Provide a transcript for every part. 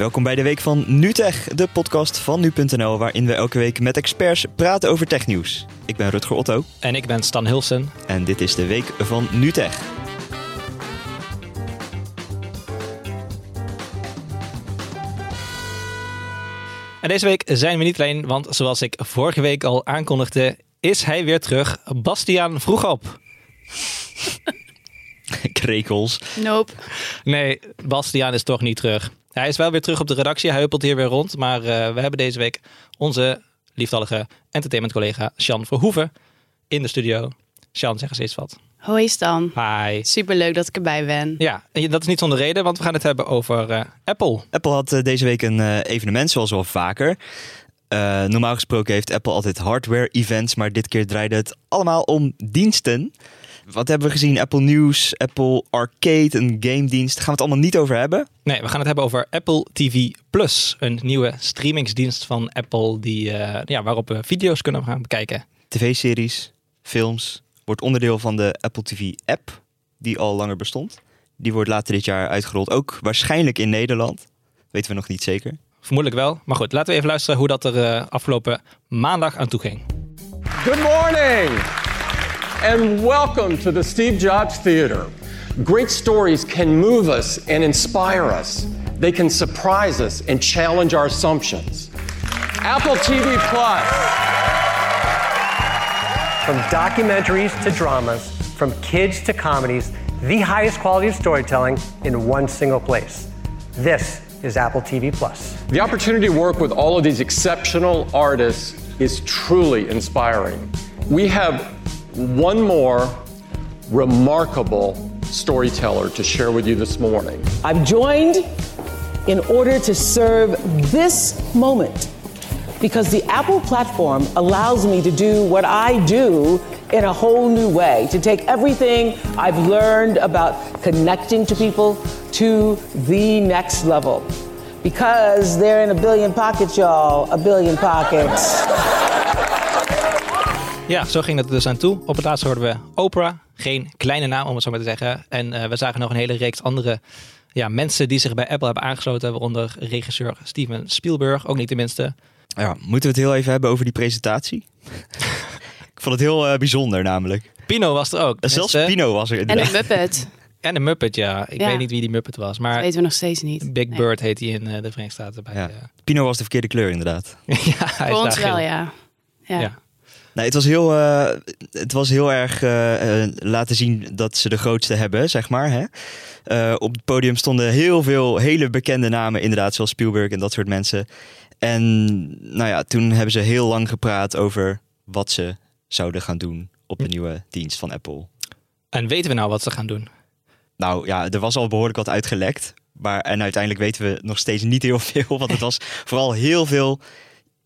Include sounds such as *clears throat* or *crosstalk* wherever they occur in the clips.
Welkom bij de week van NuTech, de podcast van nu.nl, waarin we elke week met experts praten over technieuws. Ik ben Rutger Otto En ik ben Stan Hilsen. en dit is de week van NuTech. En deze week zijn we niet alleen, want zoals ik vorige week al aankondigde, is hij weer terug. Bastiaan vroeg op. *laughs* Krekels. Nope. Nee, Bastiaan is toch niet terug. Hij is wel weer terug op de redactie, hij huppelt hier weer rond. Maar eh, we hebben deze week onze liefdallige entertainment-collega Sjan Verhoeven in de studio. Sjan, zeg eens eens wat. Hoi Stan. Hi. Superleuk dat ik erbij ben. Ja, en dat is niet zonder reden, want we gaan het hebben over eh, Apple. Apple had eh, deze week een eh, evenement, zoals wel vaker. Eh, normaal gesproken heeft Apple altijd hardware-events, maar dit keer draaide het allemaal om diensten. Wat hebben we gezien? Apple News, Apple Arcade, een game-dienst. Daar gaan we het allemaal niet over hebben. Nee, we gaan het hebben over Apple TV Plus. Een nieuwe streamingsdienst van Apple die, eh, ja, waarop we video's kunnen gaan bekijken. TV-series, films, wordt onderdeel van de Apple TV-app, die al langer bestond. Die wordt later dit jaar uitgerold, ook waarschijnlijk in Nederland. Weten we nog niet zeker. Vermoedelijk wel. Maar goed, laten we even luisteren hoe dat er eh, afgelopen maandag aan toe ging. Good morning, and welcome to the Steve Jobs Theater. Great stories can move us and inspire us. They can surprise us and challenge our assumptions. Apple TV Plus. From documentaries to dramas, from kids to comedies, the highest quality of storytelling in one single place. This is Apple TV Plus. The opportunity to work with all of these exceptional artists is truly inspiring. We have one more remarkable storyteller to share with you this morning. I've joined in order to serve this moment because the Apple platform allows me to do what I do in a whole new way, to take everything I've learned about connecting to people to the next level. Because they're in a billion pockets, y'all, a billion pockets. Ja, zo ging het er dus aan toe. Op het laatst hoorden we Oprah. Geen kleine naam, om het zo maar te zeggen. En eh, we zagen nog een hele reeks andere ja, mensen die zich bij Apple hebben aangesloten. Waaronder regisseur Steven Spielberg, ook niet de minste. Ja, moeten we het heel even hebben over die presentatie? *laughs* Ik vond het heel eh, bijzonder namelijk. Pino was er ook. En zelfs tenminste. Pino was er En inderdaad. een *laughs* Muppet. En de Muppet, ja. Ik Ja. weet niet wie die Muppet was. Dat Maar weten we nog steeds niet. Big Nee. Bird heet hij in eh, de Verenigde Staten. Bij, Ja. eh, Pino was de verkeerde kleur inderdaad. *laughs* ja, hij is Voor ons wel, geel. ja. ja. Ja. Nee, het was heel, eh, het was heel erg eh, eh, laten zien dat ze de grootste hebben, zeg maar. Hè? Op het podium stonden heel veel hele bekende namen, inderdaad, zoals Spielberg en dat soort mensen. En nou ja, toen hebben ze heel lang gepraat over wat ze zouden gaan doen op de nieuwe dienst van Apple. En weten we nou wat ze gaan doen? Nou ja, er was al behoorlijk wat uitgelekt. Maar, en uiteindelijk weten we nog steeds niet heel *laughs* veel, want het was vooral heel veel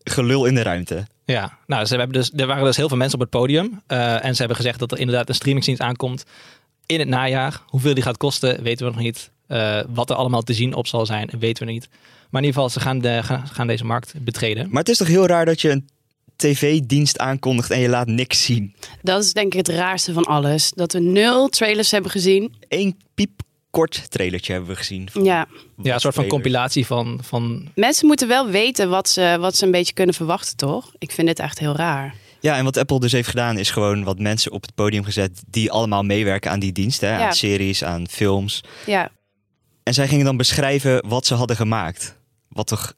gelul in de ruimte. Ja, nou, ze hebben dus, er waren dus heel veel mensen op het podium. eh, en ze hebben gezegd dat er inderdaad een streamingsdienst aankomt in het najaar. Hoeveel die gaat kosten, weten we nog niet. Eh, wat er allemaal te zien op zal zijn, weten we niet. Maar in ieder geval, ze gaan, de, gaan, gaan deze markt betreden. Maar het is toch heel raar dat je een tv-dienst aankondigt en je laat niks zien. Dat is denk ik het raarste van alles. Dat we nul trailers hebben gezien. Eén piepkort trailertje hebben we gezien. van Ja, Ja. een soort van trailers. compilatie van, van... Mensen moeten wel weten wat ze, wat ze een beetje kunnen verwachten, toch? Ik vind dit echt heel raar. Ja, en wat Apple dus heeft gedaan is gewoon wat mensen op het podium gezet die allemaal meewerken aan die dienst. Hè? Ja. Aan series, aan films. Ja, En zij gingen dan beschrijven wat ze hadden gemaakt. Wat toch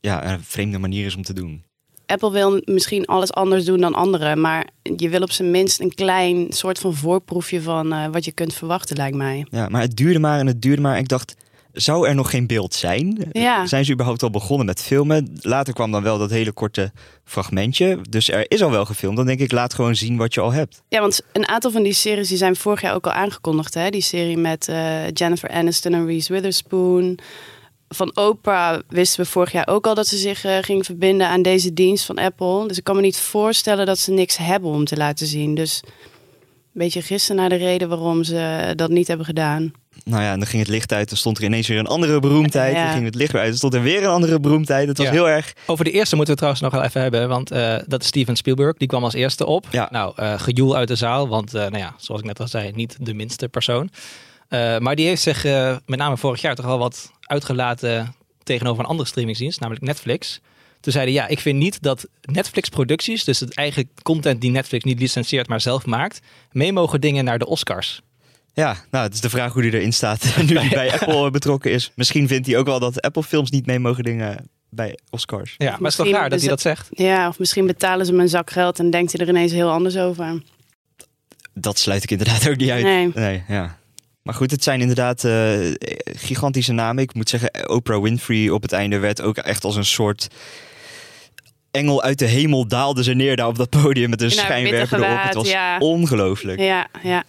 ja, een vreemde manier is om te doen. Apple wil misschien alles anders doen dan anderen. Maar je wil op zijn minst een klein soort van voorproefje van eh, wat je kunt verwachten, lijkt mij. Ja, maar het duurde maar en het duurde maar. Ik dacht, zou er nog geen beeld zijn? Ja. Zijn ze überhaupt al begonnen met filmen? Later kwam dan wel dat hele korte fragmentje. Dus er is al wel gefilmd. Dan denk ik, laat gewoon zien wat je al hebt. Ja, want een aantal van die series die zijn vorig jaar ook al aangekondigd. Hè? Die serie met eh, Jennifer Aniston en Reese Witherspoon. Van Oprah wisten we vorig jaar ook al dat ze zich eh, ging verbinden aan deze dienst van Apple. Dus ik kan me niet voorstellen dat ze niks hebben om te laten zien. Dus een beetje gissen naar de reden waarom ze dat niet hebben gedaan. Nou ja, en dan ging het licht uit. Dan stond er ineens weer een andere beroemdheid. Ja. Dan ging het licht weer uit. Dan stond er weer een andere beroemdheid. Het was Ja. heel erg... Over de eerste moeten we het trouwens nog wel even hebben. Want eh, dat is Steven Spielberg. Die kwam als eerste op. Ja. Nou, eh gejoel uit de zaal. Want eh, nou ja, zoals ik net al zei, niet de minste persoon. Eh, maar die heeft zich eh, met name vorig jaar toch wel wat uitgelaten tegenover een andere streamingsdienst, namelijk Netflix. Toen zeiden ja, ik vind niet dat Netflix-producties, dus het eigen content die Netflix niet licentieert, maar zelf maakt, mee mogen dingen naar de Oscars. Ja, nou, het is de vraag hoe die erin staat *laughs* nu hij bij *laughs* Apple betrokken is. Misschien vindt hij ook wel dat Apple-films niet mee mogen dingen bij Oscars. Ja, maar het is toch raar dat hij dat zegt? Ja, of misschien betalen ze hem een zak geld en denkt hij er ineens heel anders over. Dat sluit ik inderdaad ook niet uit. Nee. ja. Maar goed, het zijn inderdaad eh, gigantische namen. Ik moet zeggen, Oprah Winfrey op het einde werd ook echt als een soort engel uit de hemel daalde ze neer daar op dat podium met een schijnwerper erop. Het was ja. ongelooflijk. Ja, ja.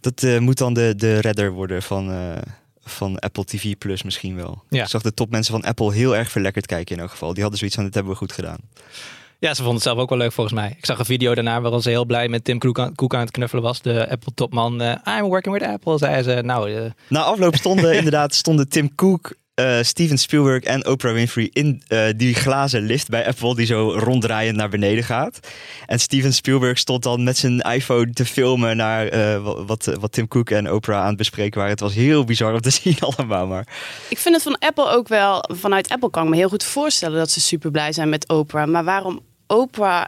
Dat eh, moet dan de, de redder worden van, eh, van Apple TV Plus misschien wel. Ja. Ik zag de topmensen van Apple heel erg verlekkerd kijken in elk geval. Die hadden zoiets van, dit hebben we goed gedaan. Ja, ze vonden het zelf ook wel leuk volgens mij. Ik zag een video daarna waarin ze heel blij met Tim Cook aan, Cook aan het knuffelen was. De Apple-topman. eh, I'm working with Apple, zei ze. Nou, eh, Na afloop stonden *laughs* inderdaad stonden Tim Cook, eh, Steven Spielberg en Oprah Winfrey in eh, die glazen lift bij Apple die zo ronddraaiend naar beneden gaat. En Steven Spielberg stond dan met zijn iPhone te filmen naar eh, wa- wat, wat Tim Cook en Oprah aan het bespreken waren. Het was heel bizar om te *laughs* zien allemaal, maar Ik vind het van Apple ook wel, vanuit Apple kan ik me heel goed voorstellen dat ze super blij zijn met Oprah. Maar waarom Oprah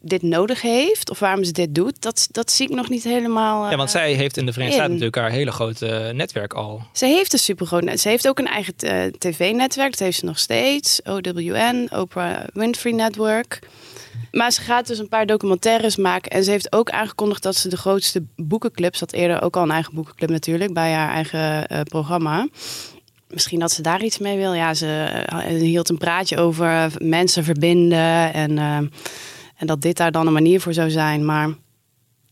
dit nodig heeft, of waarom ze dit doet, dat, dat zie ik nog niet helemaal. eh, ja, want zij heeft in de Verenigde Staten natuurlijk haar hele grote eh, netwerk al. Ze heeft een supergroot net. Ze heeft ook een eigen eh, tv-netwerk. Dat heeft ze nog steeds. OWN, Oprah Winfrey Network. Maar ze gaat dus een paar documentaires maken. En ze heeft ook aangekondigd dat ze de grootste boekenclub... Ze had eerder ook al een eigen boekenclub natuurlijk... bij haar eigen eh, programma. Misschien dat ze daar iets mee wil. Ja, ze eh, hield een praatje over mensen verbinden. En, eh, en dat dit daar dan een manier voor zou zijn. Maar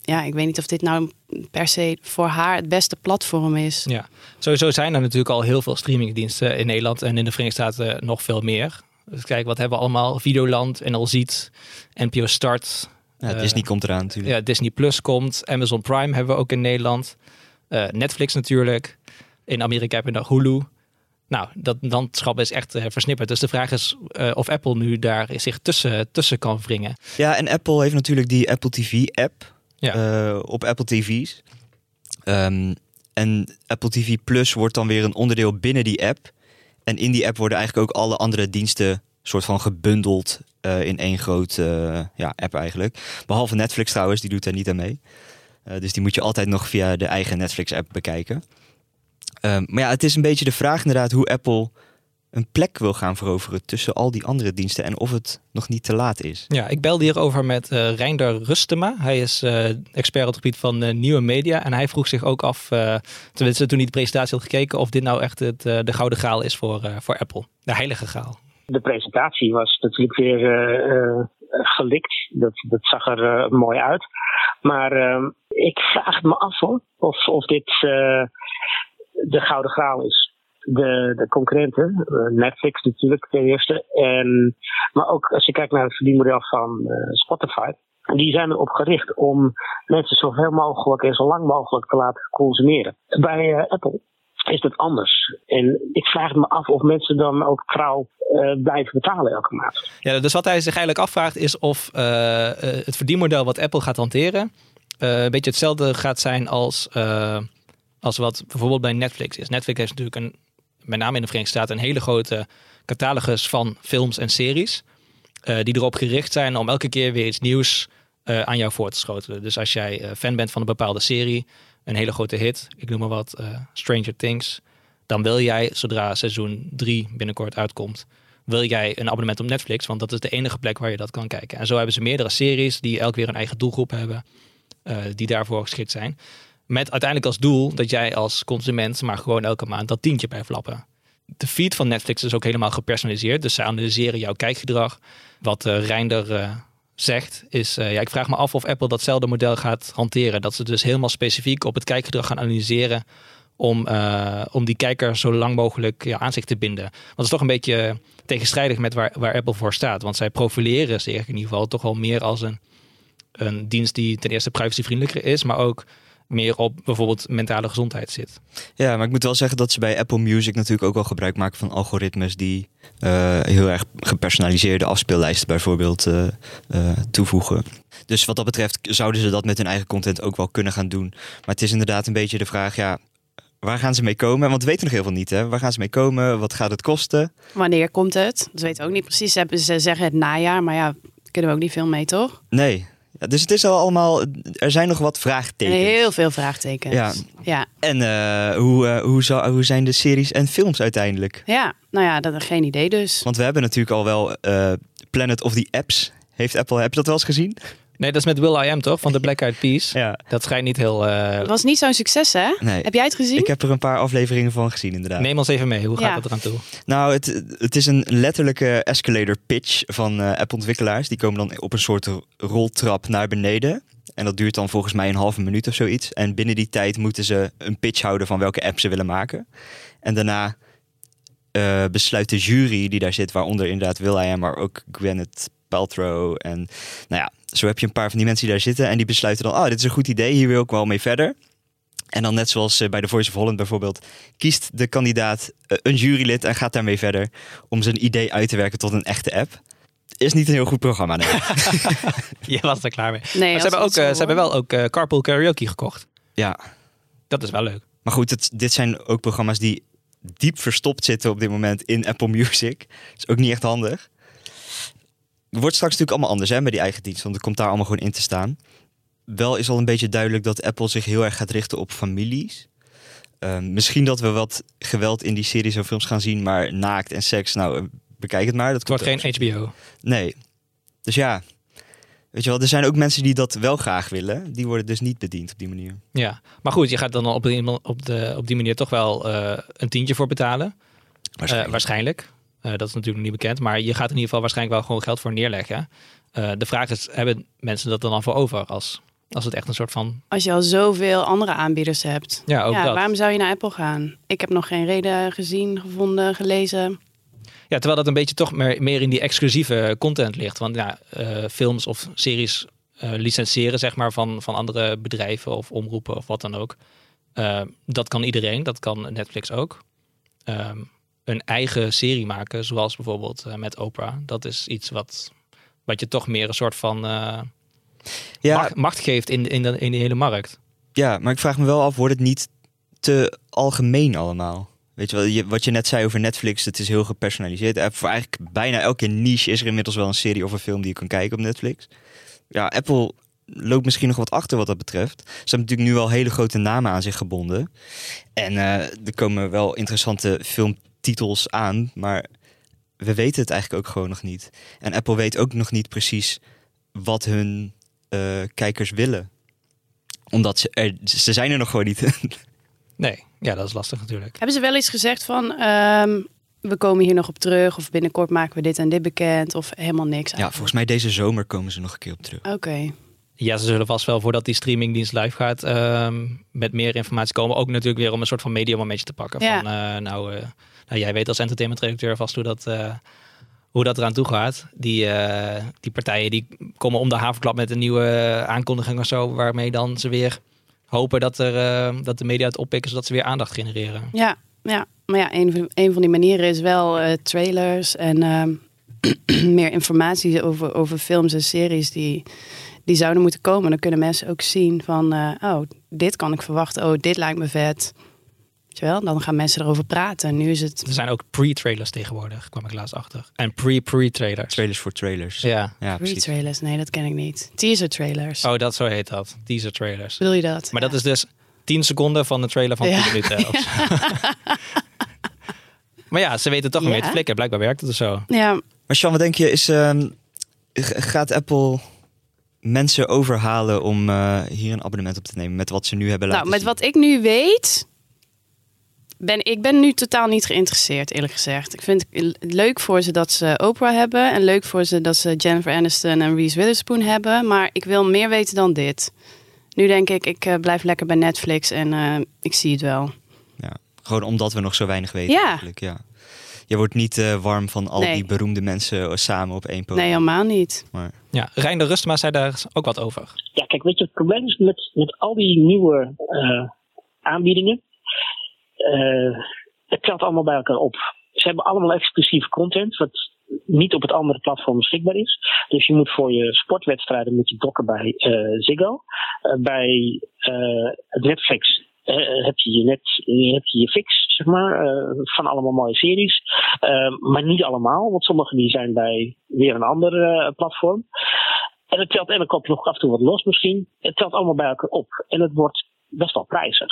ja, ik weet niet of dit nou per se voor haar het beste platform is. Ja, sowieso zijn er natuurlijk al heel veel streamingdiensten in Nederland en in de Verenigde Staten nog veel meer. Dus kijk, wat hebben we allemaal? Videoland, NL Ziet, NPO Start. ja, eh, Disney komt eraan natuurlijk. Ja, Disney Plus komt. Amazon Prime hebben we ook in Nederland. Eh, Netflix natuurlijk. In Amerika heb je nog Hulu. Nou, dat landschap is echt eh, versnipperd. Dus de vraag is eh, of Apple nu daar zich tussen, tussen kan wringen. Ja, en Apple heeft natuurlijk die Apple TV-app Ja. eh, op Apple TV's. Ehm, en Apple TV Plus wordt dan weer een onderdeel binnen die app. En in die app worden eigenlijk ook alle andere diensten soort van gebundeld in één groot eh, ja, app eigenlijk. Behalve Netflix trouwens, die doet daar niet aan mee. Dus die moet je altijd nog via de eigen Netflix-app bekijken. Ehm, maar ja, het is een beetje de vraag inderdaad hoe Apple een plek wil gaan veroveren tussen al die andere diensten en of het nog niet te laat is. Ja, ik belde hierover met eh Reinder Rustema. Hij is eh, expert op het gebied van eh, nieuwe media. En hij vroeg zich ook af, eh tenminste toen hij de presentatie had gekeken, of dit nou echt het, eh, de gouden graal is voor, eh, voor Apple. De heilige graal. De presentatie was natuurlijk weer eh, eh, gelikt. Dat, dat zag er mooi uit. Maar eh, ik vraag me af hoor, of, of dit eh, de gouden graal is. De, de concurrenten, eh, Netflix natuurlijk ten eerste. En, maar ook als je kijkt naar het verdienmodel van eh, Spotify. Die zijn erop gericht om mensen zoveel mogelijk en zo lang mogelijk te laten consumeren. Bij eh, Apple is dat anders. En ik vraag me af of mensen dan ook trouw blijven betalen elke maand. Ja, dus wat hij zich eigenlijk afvraagt is of het verdienmodel wat Apple gaat hanteren een beetje hetzelfde gaat zijn als, als wat bijvoorbeeld bij Netflix is. Netflix heeft natuurlijk een, met name in de Verenigde Staten een hele grote catalogus van films en series. eh, die erop gericht zijn om elke keer weer iets nieuws eh, aan jou voor te schotelen. Dus als jij eh, fan bent van een bepaalde serie, een hele grote hit, ik noem maar wat, Stranger Things, dan wil jij, zodra seizoen 3 binnenkort uitkomt, wil jij een abonnement op Netflix, want dat is de enige plek waar je dat kan kijken. En zo hebben ze meerdere series die elk weer een eigen doelgroep hebben, die daarvoor geschikt zijn. Met uiteindelijk als doel dat jij als consument maar gewoon elke maand dat tientje bij flappen. De feed van Netflix is ook helemaal gepersonaliseerd. Dus zij analyseren jouw kijkgedrag. Wat uh, Reinder uh, zegt is, uh, ja, ik vraag me af of Apple datzelfde model gaat hanteren. Dat ze dus helemaal specifiek op het kijkgedrag gaan analyseren om, om die kijker zo lang mogelijk ja, aan zich te binden. Want dat is toch een beetje tegenstrijdig met waar, waar Apple voor staat. Want zij profileren zich in ieder geval toch wel meer als een, een dienst die ten eerste privacyvriendelijker is, maar ook meer op bijvoorbeeld mentale gezondheid zit. Ja, maar ik moet wel zeggen dat ze bij Apple Music natuurlijk ook wel gebruik maken van algoritmes die uh, heel erg gepersonaliseerde afspeellijsten bijvoorbeeld uh, uh, toevoegen. Dus wat dat betreft zouden ze dat met hun eigen content ook wel kunnen gaan doen. Maar het is inderdaad een beetje de vraag, ja, waar gaan ze mee komen? Want we weten nog heel veel niet, hè? Waar gaan ze mee komen? Wat gaat het kosten? Wanneer komt het? Dat weten we ook niet precies. Ze zeggen het najaar, maar ja, kunnen we ook niet veel mee, toch? Nee. Ja, dus het is al allemaal... Er zijn nog wat vraagtekens. Heel veel vraagtekens. Ja. Ja. En eh, hoe, eh, hoe, zal, hoe zijn de series en films uiteindelijk? Ja, nou ja, dat geen idee dus. Want we hebben natuurlijk al wel eh, Planet of the Apps. Heeft Apple, heb je dat wel eens gezien? Nee, dat is met Will I Am toch? Van de Black Eyed Peas. *laughs* Ja. Dat schijnt niet heel... eh, Het was niet zo'n succes, hè? Nee. Heb jij het gezien? Ik heb er een paar afleveringen van gezien, inderdaad. Neem ons even mee. Hoe gaat Ja. het eraan toe? Nou, het, het is een letterlijke escalator pitch van eh app-ontwikkelaars. Die komen dan op een soort ro- roltrap naar beneden. En dat duurt dan volgens mij een halve minuut of zoiets. En binnen die tijd moeten ze een pitch houden van welke app ze willen maken. En daarna eh, besluit de jury die daar zit, waaronder inderdaad Will I Am, maar ook Gwyneth Paltrow. En nou ja, zo heb je een paar van die mensen die daar zitten. En die besluiten dan, oh, dit is een goed idee, hier wil ik wel mee verder. En dan net zoals eh, bij de Voice of Holland bijvoorbeeld, kiest de kandidaat eh, een jurylid en gaat daarmee verder om zijn idee uit te werken tot een echte app. Is niet een heel goed programma, nee. *laughs* *laughs* Je was er klaar mee. Nee, maar als ze hebben, ook, eh, ze hebben wel ook eh, Carpool Karaoke gekocht. ja, Dat is wel leuk. maar goed, het, dit zijn ook programma's die diep verstopt zitten op dit moment in Apple Music. is ook niet echt handig. Het wordt straks natuurlijk allemaal anders hè, met die eigen dienst, want het komt daar allemaal gewoon in te staan. Wel is al een beetje duidelijk dat Apple zich heel erg gaat richten op families. Ehm, misschien dat we wat geweld in die series en films gaan zien, maar naakt en seks, nou, eh, bekijk het maar. Dat Het wordt geen HBO. Nee. Dus ja, weet je wel, er zijn ook mensen die dat wel graag willen. Die worden dus niet bediend op die manier. Ja, maar goed, je gaat dan op die, op de, op die manier toch wel eh, een tientje voor betalen. Waarschijnlijk. waarschijnlijk. Eh, dat is natuurlijk nog niet bekend. Maar je gaat in ieder geval waarschijnlijk wel gewoon geld voor neerleggen. Eh, de vraag is, hebben mensen dat dan al voor over? Als, als het echt een soort van... Als je al zoveel andere aanbieders hebt. Ja, ook dat. waarom zou je naar Apple gaan? Ik heb nog geen reden gezien, gevonden, gelezen. Ja, terwijl dat een beetje toch meer, meer in die exclusieve content ligt. Want ja, eh, films of series eh, licenseren zeg maar van, van andere bedrijven of omroepen of wat dan ook. Dat kan iedereen, dat kan Netflix ook. Een eigen serie maken, zoals bijvoorbeeld eh, met Oprah. Dat is iets wat, wat je toch meer een soort van eh, Ja, macht, macht geeft in, in, de, in de hele markt. ja, maar ik vraag me wel af, wordt het niet te algemeen allemaal? Weet je wel, je, wat je net zei over Netflix, het is heel gepersonaliseerd. Eh, Voor eigenlijk bijna elke niche is er inmiddels wel een serie of een film die je kan kijken op Netflix. Ja, Apple loopt misschien nog wat achter wat dat betreft. Ze hebben natuurlijk nu wel hele grote namen aan zich gebonden. En eh, er komen wel interessante filmtitels aan, maar we weten het eigenlijk ook gewoon nog niet. En Apple weet ook nog niet precies wat hun eh, kijkers willen. Omdat ze er, ze zijn er nog gewoon niet. *laughs* Nee, ja, dat is lastig natuurlijk. Hebben ze wel eens gezegd van... ehm, we komen hier nog op terug of binnenkort maken we dit en dit bekend of helemaal niks? ja, volgens mij deze zomer komen ze nog een keer op terug. Oké. Ja, ze zullen vast wel voordat die streamingdienst live gaat ehm, met meer informatie komen. Ook natuurlijk weer om een soort van mediamomentje te pakken. Ja. Van, eh, nou, eh, nou, jij weet als entertainment-redacteur vast hoe dat, eh, hoe dat eraan toe gaat. Die, die partijen die komen om de havenklap met een nieuwe aankondiging of zo. Waarmee dan ze weer hopen dat, er, dat de media het oppikken zodat ze weer aandacht genereren. Ja, ja. Maar ja, een, van- een van die manieren is wel trailers en ehm, *clears throat* meer informatie over, over films en series die, die zouden moeten komen. Dan kunnen mensen ook zien van, eh, oh, dit kan ik verwachten. Oh, dit lijkt me vet. Weet je wel? Dan gaan mensen erover praten. Nu is het... Er zijn ook pre-trailers tegenwoordig, kwam ik laatst achter. En pre-pre-trailers. Trailers voor trailers. Ja. ja precies. Pre-trailers, nee, dat ken ik niet. Teaser trailers. Oh, dat zo heet dat. Teaser trailers. Bedoel je dat? Maar dat is dus 10 seconden van een trailer van 10 Ja. minuten. *laughs* *laughs* maar ja, ze weten toch Ja. mee te flikken. Blijkbaar werkt het dus zo. Ja, Maar Sean, wat denk je, is, ehm, gaat Apple mensen overhalen om eh, hier een abonnement op te nemen met wat ze nu hebben laten nou, met zien? wat ik nu weet, ben ik ben nu totaal niet geïnteresseerd, eerlijk gezegd. Ik vind het leuk voor ze dat ze Oprah hebben en leuk voor ze dat ze Jennifer Aniston en Reese Witherspoon hebben, maar ik wil meer weten dan dit. Nu denk ik, ik eh, blijf lekker bij Netflix en eh, ik zie het wel. Ja, gewoon omdat we nog zo weinig weten Ja. eigenlijk, ja. Je wordt niet eh, warm van al Nee. die beroemde mensen eh, samen op één podium. Nee, helemaal niet. Maar, Ja, Reinder Rustema zei daar ook wat over. Ja, kijk, weet je, het probleem is met, met al die nieuwe eh, aanbiedingen. eh, het telt allemaal bij elkaar op. Ze hebben allemaal exclusieve content, wat niet op het andere platform beschikbaar is. Dus je moet voor je sportwedstrijden moet je dokken bij eh, Ziggo. Bij eh, Netflix uh, heb je je net heb je, je fix, zeg maar, van allemaal mooie series. Maar niet allemaal, want sommige die zijn bij weer een ander platform. En het telt, en dan koop nog af en toe wat los misschien. Het telt allemaal bij elkaar op. En het wordt best wel prijzig.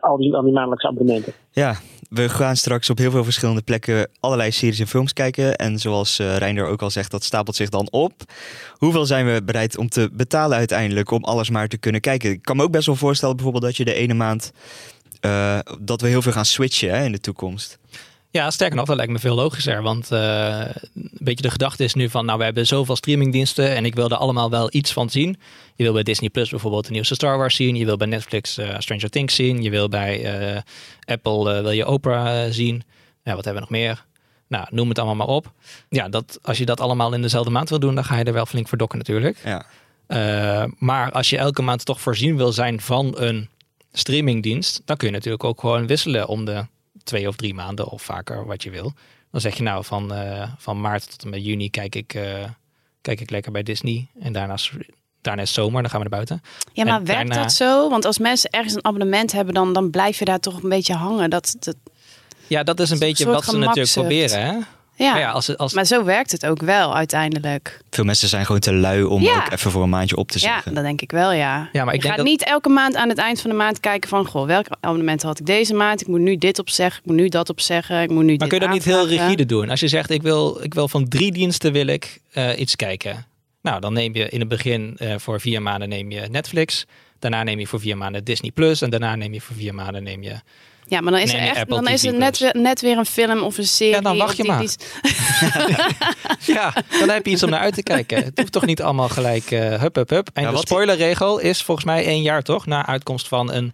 Al, die, al die maandelijkse abonnementen. Ja, we gaan straks op heel veel verschillende plekken allerlei series en films kijken. En zoals uh, Reinder ook al zegt, dat stapelt zich dan op. Hoeveel zijn we bereid om te betalen uiteindelijk om alles maar te kunnen kijken? Ik kan me ook best wel voorstellen bijvoorbeeld dat je de ene maand... Uh, dat we heel veel gaan switchen hè, in de toekomst. Ja, sterker nog, dat lijkt me veel logischer. Want uh, een beetje de gedachte is nu van, nou, we hebben zoveel streamingdiensten en ik wil er allemaal wel iets van zien. Je wil bij Disney Plus bijvoorbeeld de nieuwste Star Wars zien. Je wil bij Netflix uh, Stranger Things zien. Je wil bij uh, Apple wil je Oprah zien. Ja, wat hebben we nog meer? Nou, noem het allemaal maar op. Ja, dat, als je dat allemaal in dezelfde maand wil doen, dan ga je er wel flink voor dokken natuurlijk. Ja. maar als je elke maand toch voorzien wil zijn van een streamingdienst, dan kun je natuurlijk ook gewoon wisselen om de twee of drie maanden of vaker wat je wil. Dan zeg je nou van, uh, van maart tot en met juni kijk ik, uh, kijk ik lekker bij Disney. En daarna, daarna is zomer, dan gaan we naar buiten. Ja, maar en werkt daarna... dat zo? Want als mensen ergens een abonnement hebben, dan, dan blijf je daar toch een beetje hangen. Dat, dat... Ja, dat is een beetje wat ze natuurlijk proberen. Hè? Ja, maar, ja als, als... maar zo werkt het ook wel uiteindelijk. Veel mensen zijn gewoon te lui om Ja. ook even voor een maandje op te zeggen. Ja, dat denk ik wel, ja. Ja, maar ik je denk gaat dat- niet elke maand aan het eind van de maand kijken van... Goh, welk abonnement had ik deze maand? Ik moet nu dit opzeggen, ik moet nu dat opzeggen, ik moet nu Maar dit kun je dat niet heel rigide doen? Als je zegt, ik wil, ik wil van drie diensten wil ik eh, iets kijken. Nou, dan neem je in het begin eh, voor vier maanden neem je Netflix. Daarna neem je voor vier maanden Disney Plus. En daarna neem je voor vier maanden neem je... Ja, maar dan is, er echt, dan is er net, weer- net weer een film of een serie. Ja, dan wacht je die- maar. die- *laughs* Ja, dan heb je iets om naar uit te kijken. Het hoeft toch niet allemaal gelijk eh hup, hup, hup. En Ja, de spoilerregel is volgens mij één jaar toch? Na uitkomst van een,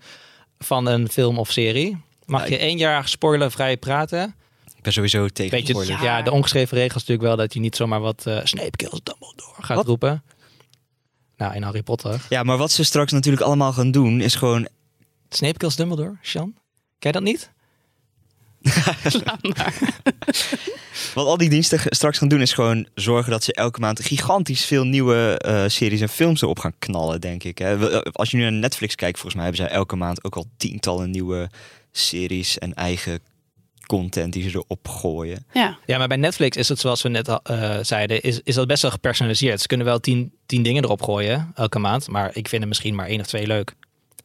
van een film of serie. Mag je één jaar spoilervrij praten? Ik ben sowieso tegen Weet je, spoilers. ja. de ongeschreven regel is natuurlijk wel dat je niet zomaar wat eh Snape kills Dumbledore gaat Wat? roepen. Nou, in Harry Potter. Ja, maar wat ze straks natuurlijk allemaal gaan doen is gewoon... Snape kills Dumbledore, Sean? Ken je dat niet? *laughs* *laughs* Wat al die diensten straks gaan doen is gewoon zorgen dat ze elke maand gigantisch veel nieuwe eh, series en films erop gaan knallen, denk ik. Hè. Eh, Als je nu naar Netflix kijkt, volgens mij hebben zij elke maand ook al tientallen nieuwe series en eigen content die ze erop gooien. Ja. Ja, maar bij Netflix is het zoals we net eh, zeiden, is, is dat best wel gepersonaliseerd. Ze kunnen wel tien, tien dingen erop gooien elke maand, maar ik vind er misschien maar één of twee leuk.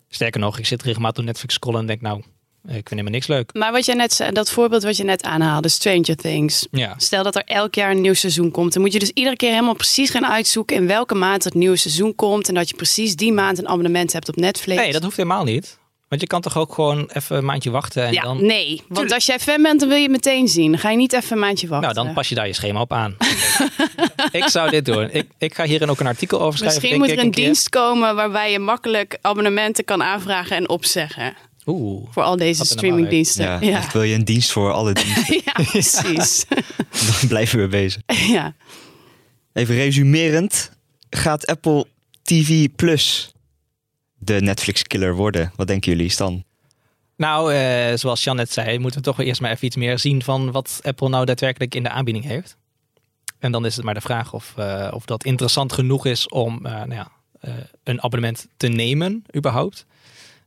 Sterker nog, ik zit regelmatig op Netflix scrollen en denk nou, ik vind helemaal niks leuk. Maar wat je net zei, dat voorbeeld wat je net aanhaalde, Stranger Things. Ja. Stel dat er elk jaar een nieuw seizoen komt. Dan moet je dus iedere keer helemaal precies gaan uitzoeken in welke maand het nieuwe seizoen komt. En dat je precies die maand een abonnement hebt op Netflix. Nee, dat hoeft helemaal niet. Want je kan toch ook gewoon even een maandje wachten en ja, dan... nee. Want als jij fan bent, dan wil je het meteen zien. Dan ga je niet even een maandje wachten. Nou, dan pas je daar je schema op aan. *laughs* ik zou dit doen. Ik, ik ga hierin ook een artikel over schrijven. Misschien moet er een keer. dienst komen waarbij je makkelijk abonnementen kan aanvragen en opzeggen. Oeh. Voor al deze streamingdiensten. Ja, wil je een dienst voor alle diensten, *laughs* ja precies. *laughs* dan blijven we bezig. ja. Even resumerend, gaat Apple TV Plus de Netflix killer worden? Wat denken jullie, Stan? Nou, eh, zoals Jan net zei, moeten we toch wel eerst maar even iets meer zien van wat Apple nou daadwerkelijk in de aanbieding heeft. En dan is het maar de vraag of, eh, of dat interessant genoeg is om eh, nou ja, eh, een abonnement te nemen, überhaupt.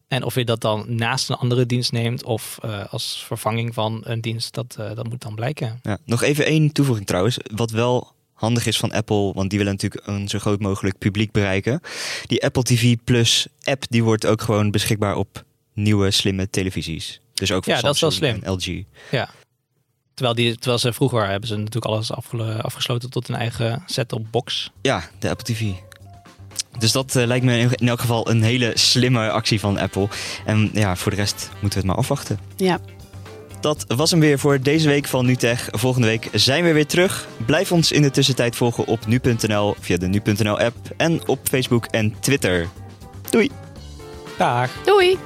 En of je dat dan naast een andere dienst neemt of eh, als vervanging van een dienst, dat, eh, dat moet dan blijken. Ja, nog even één toevoeging trouwens. Wat wel handig is van Apple, want die willen natuurlijk een zo groot mogelijk publiek bereiken. Die Apple TV Plus app, die wordt ook gewoon beschikbaar op nieuwe slimme televisies. Dus ook voor Ja, dat is wel Samsung slim. en LG. Ja. Terwijl, die, terwijl ze vroeger hebben ze natuurlijk alles afge- afgesloten tot een eigen set-top box. Ja, de Apple TV. Dus dat eh, lijkt me in- in elk geval een hele slimme actie van Apple. En ja, voor de rest moeten we het maar afwachten. ja. Dat was hem weer voor deze week van NuTech. Volgende week zijn we weer terug. Blijf ons in de tussentijd volgen op nu.nl via de nu.nl app en op Facebook en Twitter. Doei! Dag! Doei!